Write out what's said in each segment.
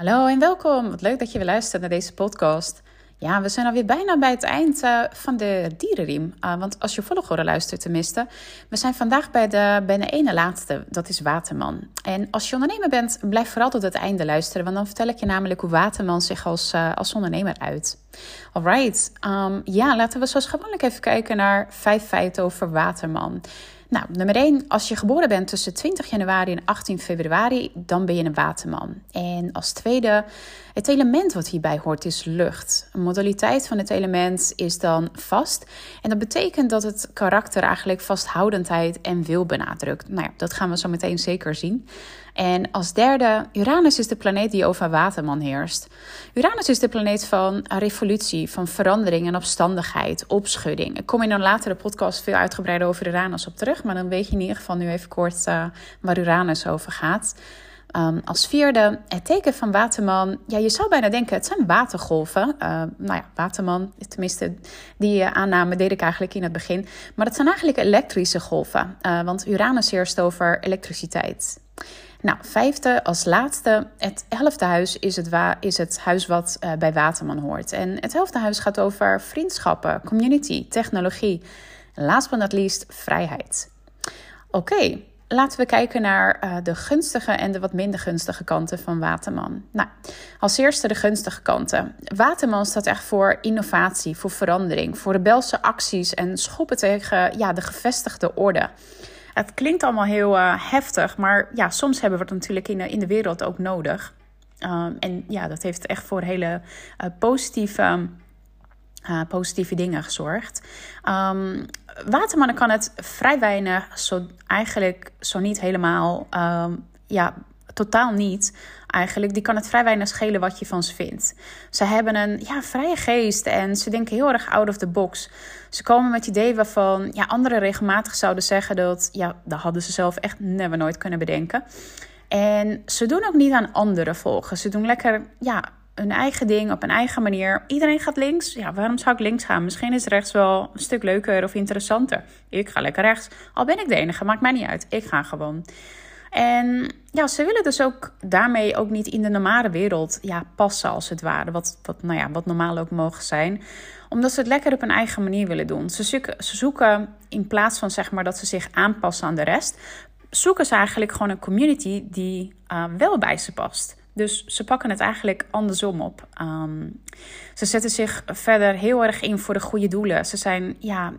Hallo en welkom. Wat leuk dat je weer luistert naar deze podcast. Ja, we zijn alweer bijna bij het eind uh, van de dierenriem. Uh, want als je volgorde luistert tenminste. We zijn vandaag bij de, bij de ene laatste, dat is Waterman. En als je ondernemer bent, blijf vooral tot het einde luisteren. Want dan vertel ik je namelijk hoe Waterman zich als, uh, als ondernemer uit. Alright, um, ja, laten we zoals gewoonlijk even kijken naar vijf feiten over Waterman. Nou, nummer 1. Als je geboren bent tussen 20 januari en 18 februari, dan ben je een waterman. En als tweede, het element wat hierbij hoort is lucht. Een modaliteit van het element is dan vast. En dat betekent dat het karakter eigenlijk vasthoudendheid en wil benadrukt. Nou ja, dat gaan we zo meteen zeker zien. En als derde, Uranus is de planeet die over Waterman heerst. Uranus is de planeet van revolutie, van verandering en opstandigheid, opschudding. Ik kom in een latere podcast veel uitgebreider over Uranus op terug, maar dan weet je in ieder geval nu even kort uh, waar Uranus over gaat. Um, als vierde, het teken van Waterman. Ja, je zou bijna denken, het zijn watergolven. Uh, nou ja, Waterman, tenminste, die uh, aanname deed ik eigenlijk in het begin. Maar het zijn eigenlijk elektrische golven, uh, want Uranus heerst over elektriciteit. Nou, vijfde als laatste. Het elfde huis is het, is het huis wat uh, bij Waterman hoort. En het elfde huis gaat over vriendschappen, community, technologie. En last but not least, vrijheid. Oké, laten we kijken naar uh, de gunstige en de wat minder gunstige kanten van Waterman. Nou, als eerste de gunstige kanten. Waterman staat echt voor innovatie, voor verandering, voor rebelse acties en schoppen tegen ja, de gevestigde orde. Het klinkt allemaal heel uh, heftig, maar ja, soms hebben we het natuurlijk in in de wereld ook nodig. Um, en ja, dat heeft echt voor hele uh, positieve, positieve dingen gezorgd. Um, watermannen kan het vrij weinig, zo, eigenlijk zo niet helemaal, um, ja, totaal niet eigenlijk. Die kan het vrij weinig schelen wat je van ze vindt. Ze hebben een ja, vrije geest en ze denken heel erg out of the box. Ze komen met ideeën waarvan ja, anderen regelmatig zouden zeggen dat... ja, dat hadden ze zelf echt never nooit kunnen bedenken. En ze doen ook niet aan anderen volgen. Ze doen lekker ja, hun eigen ding op een eigen manier. Iedereen gaat links. Ja, waarom zou ik links gaan? Misschien is rechts wel een stuk leuker of interessanter. Ik ga lekker rechts. Al ben ik de enige, maakt mij niet uit. Ik ga gewoon. En ja, ze willen dus ook daarmee ook niet in de normale wereld ja, passen, als het ware. Wat, wat, nou ja, wat normaal ook mogen zijn. Omdat ze het lekker op een eigen manier willen doen. Ze zoeken, ze zoeken in plaats van zeg maar dat ze zich aanpassen aan de rest, zoeken ze eigenlijk gewoon een community die uh, wel bij ze past. Dus ze pakken het eigenlijk andersom op. Um, ze zetten zich verder heel erg in voor de goede doelen. Ze zijn ja,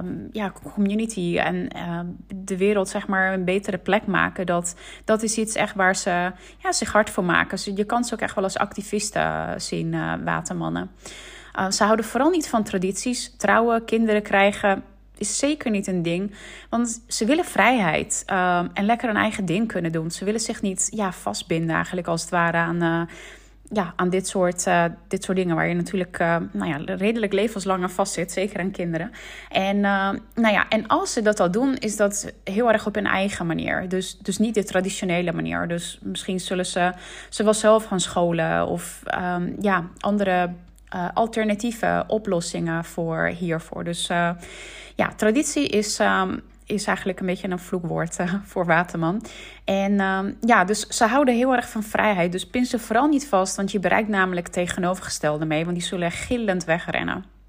um, ja community en uh, de wereld zeg maar een betere plek maken. Dat, dat is iets echt waar ze ja, zich hard voor maken. Je kan ze ook echt wel als activisten zien, uh, watermannen. Uh, ze houden vooral niet van tradities. Trouwen, kinderen krijgen is zeker niet een ding. Want ze willen vrijheid uh, en lekker een eigen ding kunnen doen. Ze willen zich niet ja, vastbinden, eigenlijk als het ware aan. Uh, ja, aan dit soort, uh, dit soort dingen waar je natuurlijk uh, nou ja, redelijk levenslang aan vast zit, zeker aan kinderen. En, uh, nou ja, en als ze dat al doen, is dat heel erg op hun eigen manier. Dus, dus niet de traditionele manier. Dus misschien zullen ze, ze wel zelf gaan scholen of um, ja, andere uh, alternatieve oplossingen voor hiervoor. Dus uh, ja, traditie is, um, is eigenlijk een beetje een vloekwoord uh, voor Waterman. En um, ja, dus ze houden heel erg van vrijheid. Dus pin ze vooral niet vast, want je bereikt namelijk tegenovergestelde mee. Want die zullen gillend wegrennen.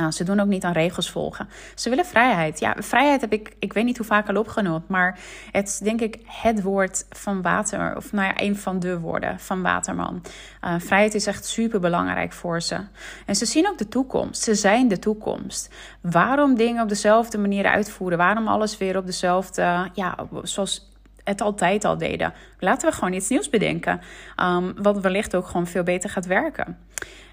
Uh, ze doen ook niet aan regels volgen. Ze willen vrijheid. Ja, vrijheid heb ik, ik weet niet hoe vaak al opgenoemd, maar het is denk ik het woord van Water, of nou ja, een van de woorden van Waterman. Uh, vrijheid is echt super belangrijk voor ze. En ze zien ook de toekomst. Ze zijn de toekomst. Waarom dingen op dezelfde manier uitvoeren? Waarom alles weer op dezelfde, ja, zoals het altijd al deden. Laten we gewoon iets nieuws bedenken. Um, wat wellicht ook gewoon veel beter gaat werken.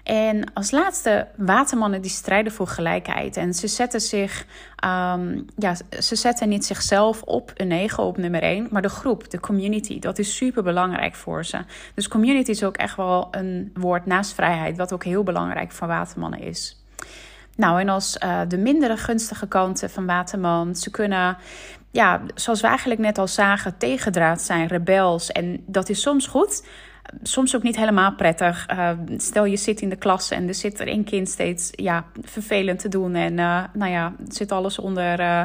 En als laatste, watermannen die strijden voor gelijkheid. En ze zetten zich, um, ja, ze zetten niet zichzelf op een negen op nummer één, maar de groep, de community. Dat is super belangrijk voor ze. Dus community is ook echt wel een woord naast vrijheid, wat ook heel belangrijk voor watermannen is. Nou, en als uh, de mindere gunstige kanten van Waterman, ze kunnen ja, zoals we eigenlijk net al zagen, tegendraad zijn, rebels. En dat is soms goed, soms ook niet helemaal prettig. Uh, stel je zit in de klas en er zit er één kind steeds ja, vervelend te doen. En uh, nou ja, zit alles onder. Uh,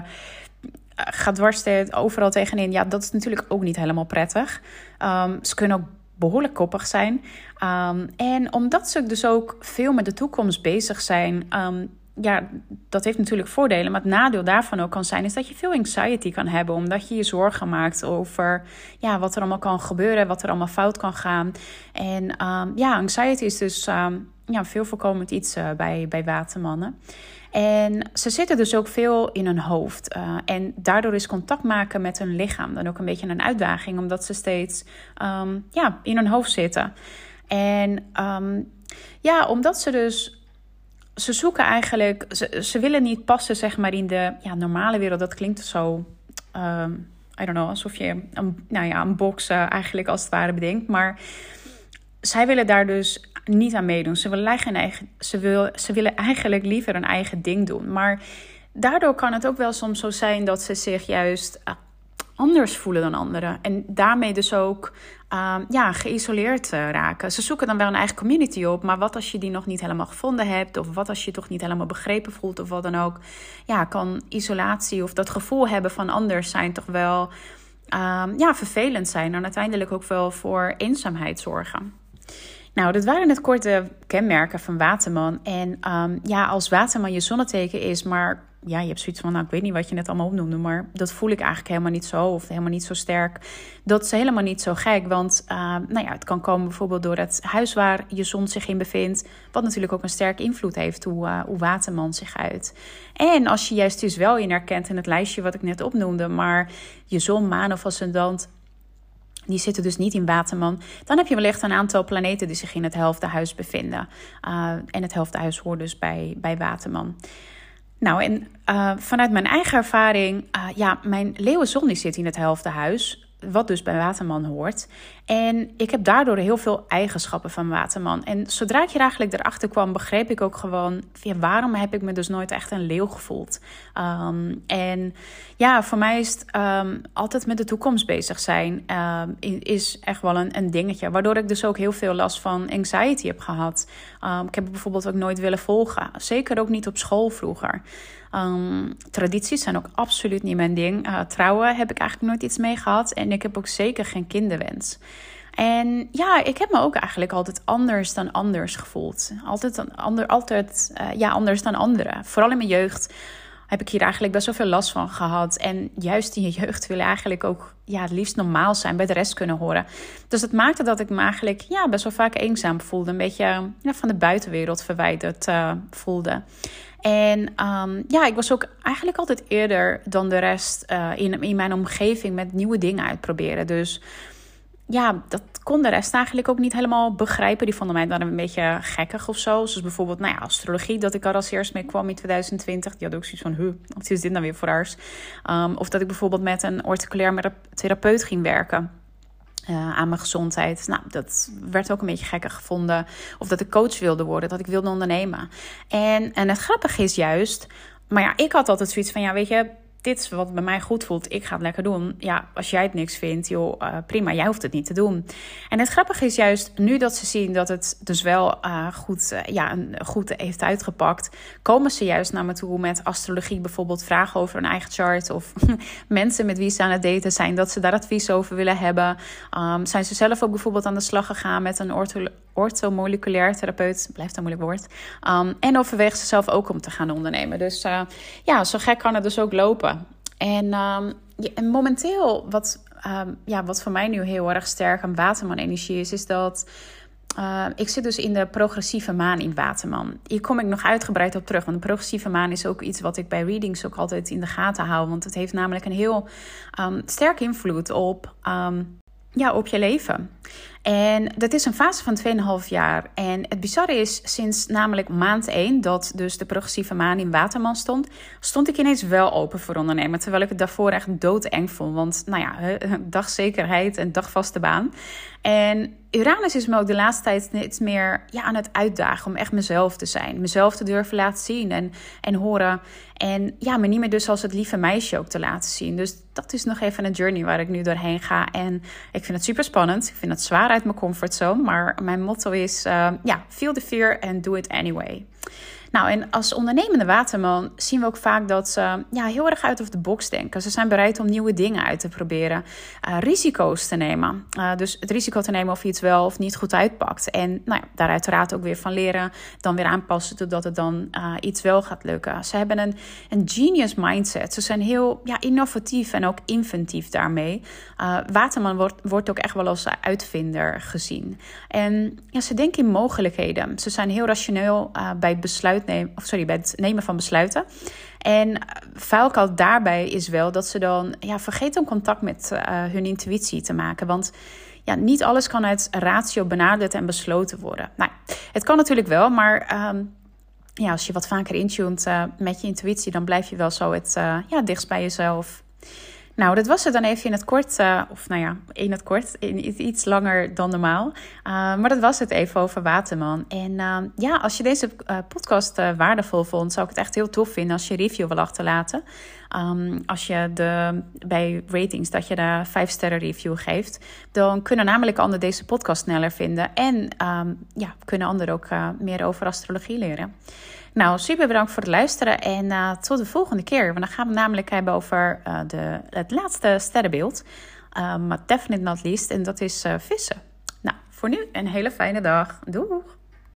gaat dwars overal tegenin. Ja, dat is natuurlijk ook niet helemaal prettig. Um, ze kunnen ook behoorlijk koppig zijn. Ehm, en omdat ze dus ook veel met de toekomst bezig zijn, ehm, ja, dat heeft natuurlijk voordelen. Maar het nadeel daarvan ook kan zijn, is dat je veel anxiety kan hebben. Omdat je je zorgen maakt over ja, wat er allemaal kan gebeuren, wat er allemaal fout kan gaan. En um, ja, anxiety is dus um, ja, veel voorkomend iets uh, bij, bij watermannen. En ze zitten dus ook veel in hun hoofd. Uh, en daardoor is contact maken met hun lichaam dan ook een beetje een uitdaging, omdat ze steeds um, ja, in hun hoofd zitten. En ja, omdat ze dus ze zoeken eigenlijk, ze, ze willen niet passen zeg maar in de ja, normale wereld. Dat klinkt zo, um, I don't know, alsof je een, nou ja, een box uh, eigenlijk als het ware bedenkt. Maar zij willen daar dus niet aan meedoen. Ze willen, eigen, ze, wil, ze willen eigenlijk liever een eigen ding doen. Maar daardoor kan het ook wel soms zo zijn dat ze zich juist anders voelen dan anderen. En daarmee dus ook uh, ja, geïsoleerd uh, raken. Ze zoeken dan wel een eigen community op, maar wat als je die nog niet helemaal gevonden hebt, of wat als je toch niet helemaal begrepen voelt, of wat dan ook, ja, kan isolatie of dat gevoel hebben van anders zijn toch wel uh, ja, vervelend zijn en uiteindelijk ook wel voor eenzaamheid zorgen. Nou, dat waren het korte kenmerken van Waterman. En um, ja, als Waterman je zonneteken is, maar ja, je hebt zoiets van, nou, ik weet niet wat je net allemaal opnoemde, maar dat voel ik eigenlijk helemaal niet zo of helemaal niet zo sterk. Dat is helemaal niet zo gek, want uh, nou ja, het kan komen bijvoorbeeld door het huis waar je zon zich in bevindt, wat natuurlijk ook een sterke invloed heeft hoe, uh, hoe Waterman zich uit. En als je juist dus wel in herkent in het lijstje wat ik net opnoemde, maar je zon, maan of ascendant die zitten dus niet in Waterman. Dan heb je wellicht een aantal planeten die zich in het helfte huis bevinden. Uh, en het helfte huis hoort dus bij, bij Waterman. Nou, en uh, vanuit mijn eigen ervaring, uh, ja, mijn leeuwenzon die zit in het helfte huis wat dus bij Waterman hoort. En ik heb daardoor heel veel eigenschappen van Waterman. En zodra ik hier eigenlijk erachter kwam, begreep ik ook gewoon... Ja, waarom heb ik me dus nooit echt een leeuw gevoeld? Um, en ja, voor mij is um, altijd met de toekomst bezig zijn... Um, is echt wel een, een, dingetje. Waardoor ik dus ook heel veel last van anxiety heb gehad. ik heb bijvoorbeeld ook nooit willen volgen. Zeker ook niet op school vroeger. Um, tradities zijn ook absoluut niet mijn ding. Uh, trouwen heb ik eigenlijk nooit iets mee gehad. En ik heb ook zeker geen kinderwens. En ja, ik heb me ook eigenlijk altijd anders dan anders gevoeld. Altijd, ander, altijd uh, ja, anders dan anderen. Vooral in mijn jeugd heb ik hier eigenlijk best wel veel last van gehad. En juist in je jeugd wil je eigenlijk ook ja, het liefst normaal zijn, bij de rest kunnen horen. Dus dat maakte dat ik me eigenlijk ja, best wel vaak eenzaam voelde. Een beetje ja, van de buitenwereld verwijderd uh, voelde. En um, ja, ik was ook eigenlijk altijd eerder dan de rest uh, in, in mijn omgeving met nieuwe dingen uitproberen. Dus ja, dat kon de rest eigenlijk ook niet helemaal begrijpen. Die vonden mij dan een beetje gekkig of zo. Zoals bijvoorbeeld, nou ja, astrologie, dat ik er als eerst mee kwam in 2020. Die had ook zoiets van, huh, wat is dit nou weer voor haar? Um, of dat ik bijvoorbeeld met een orticulair therapeut ging werken. Uh, aan mijn gezondheid. Nou, dat werd ook een beetje gekker gevonden. Of dat ik coach wilde worden, dat ik wilde ondernemen. En, en het grappige is juist, maar ja, ik had altijd zoiets van, ja, weet je, dit is wat bij mij goed voelt. Ik ga het lekker doen. Ja, als jij het niks vindt, joh, uh, prima. Jij hoeft het niet te doen. En het grappige is juist, nu dat ze zien dat het dus wel uh, goed, uh, ja, goed heeft uitgepakt, komen ze juist naar me toe met astrologie bijvoorbeeld, vragen over een eigen chart of mensen met wie ze aan het daten zijn, dat ze daar advies over willen hebben. Um, zijn ze zelf ook bijvoorbeeld aan de slag gegaan met een orthomoleculair therapeut, blijft een moeilijk woord. Um, en overweegt ze zelf ook om te gaan ondernemen. Dus ja, zo gek kan het dus ook lopen. En, um, en momenteel, wat, um, ja, wat voor mij nu heel erg sterk aan Waterman-energie is, is dat. Uh, ik zit dus in de progressieve maan in Waterman. Hier kom ik nog uitgebreid op terug. Want de progressieve maan is ook iets wat ik bij readings ook altijd in de gaten hou. Want het heeft namelijk een heel um, sterk invloed op, ja, op je leven. En dat is een fase van 2,5 jaar. En het bizarre is, sinds namelijk maand 1, dat dus de progressieve maan in Waterman stond, stond ik ineens wel open voor ondernemen. Terwijl ik het daarvoor echt doodeng vond. Want nou ja, dagzekerheid en dagvaste baan. En Uranus is me ook de laatste tijd iets meer ja, aan het uitdagen om echt mezelf te zijn. Mezelf te durven laten zien en, en horen. En ja, me niet meer dus als het lieve meisje ook te laten zien. Dus dat is nog even een journey waar ik nu doorheen ga. En ik vind het super spannend. Ik vind het zwaar uit mijn comfortzone. Maar mijn motto is, uh, ja, feel the fear and do it anyway. Nou, en als ondernemende waterman zien we ook vaak dat ze ja, heel erg uit of de box denken. Ze zijn bereid om nieuwe dingen uit te proberen, uh, risico's te nemen. Uh, dus het risico te nemen of iets wel of niet goed uitpakt. En nou ja, daar uiteraard ook weer van leren, dan weer aanpassen totdat het dan uh, iets wel gaat lukken. Ze hebben een, een genius mindset. Ze zijn heel ja, innovatief en ook inventief daarmee. Waterman wordt, wordt ook echt wel als uitvinder gezien. En ja, ze denken in mogelijkheden. Ze zijn heel rationeel bij het besluit nemen, of sorry, bij het nemen van besluiten. En vuilkoud daarbij is wel dat ze dan ja, vergeten om contact met uh, hun intuïtie te maken. Want ja, niet alles kan uit ratio benaderd en besloten worden. Nou, het kan natuurlijk wel, maar um, ja, als je wat vaker intuned uh, met je intuïtie, dan blijf je wel zo het uh, ja, dichtst bij jezelf. Nou, dat was het dan even in het kort, uh, of nou ja, in het kort, in iets langer dan normaal. Uh, maar dat was het even over Waterman. En uh, ja, als je deze podcast waardevol vond, zou ik het echt heel tof vinden als je review wil achterlaten. Um, als je de, bij ratings dat je de 5 sterren review geeft, dan kunnen namelijk anderen deze podcast sneller vinden. En um, ja, kunnen anderen ook meer over astrologie leren. Nou, super bedankt voor het luisteren en uh, tot de volgende keer. Want dan gaan we namelijk hebben over uh, de, het laatste sterrenbeeld. Uh, maar definitely not least, en dat is vissen. Nou, voor nu een hele fijne dag. Doeg!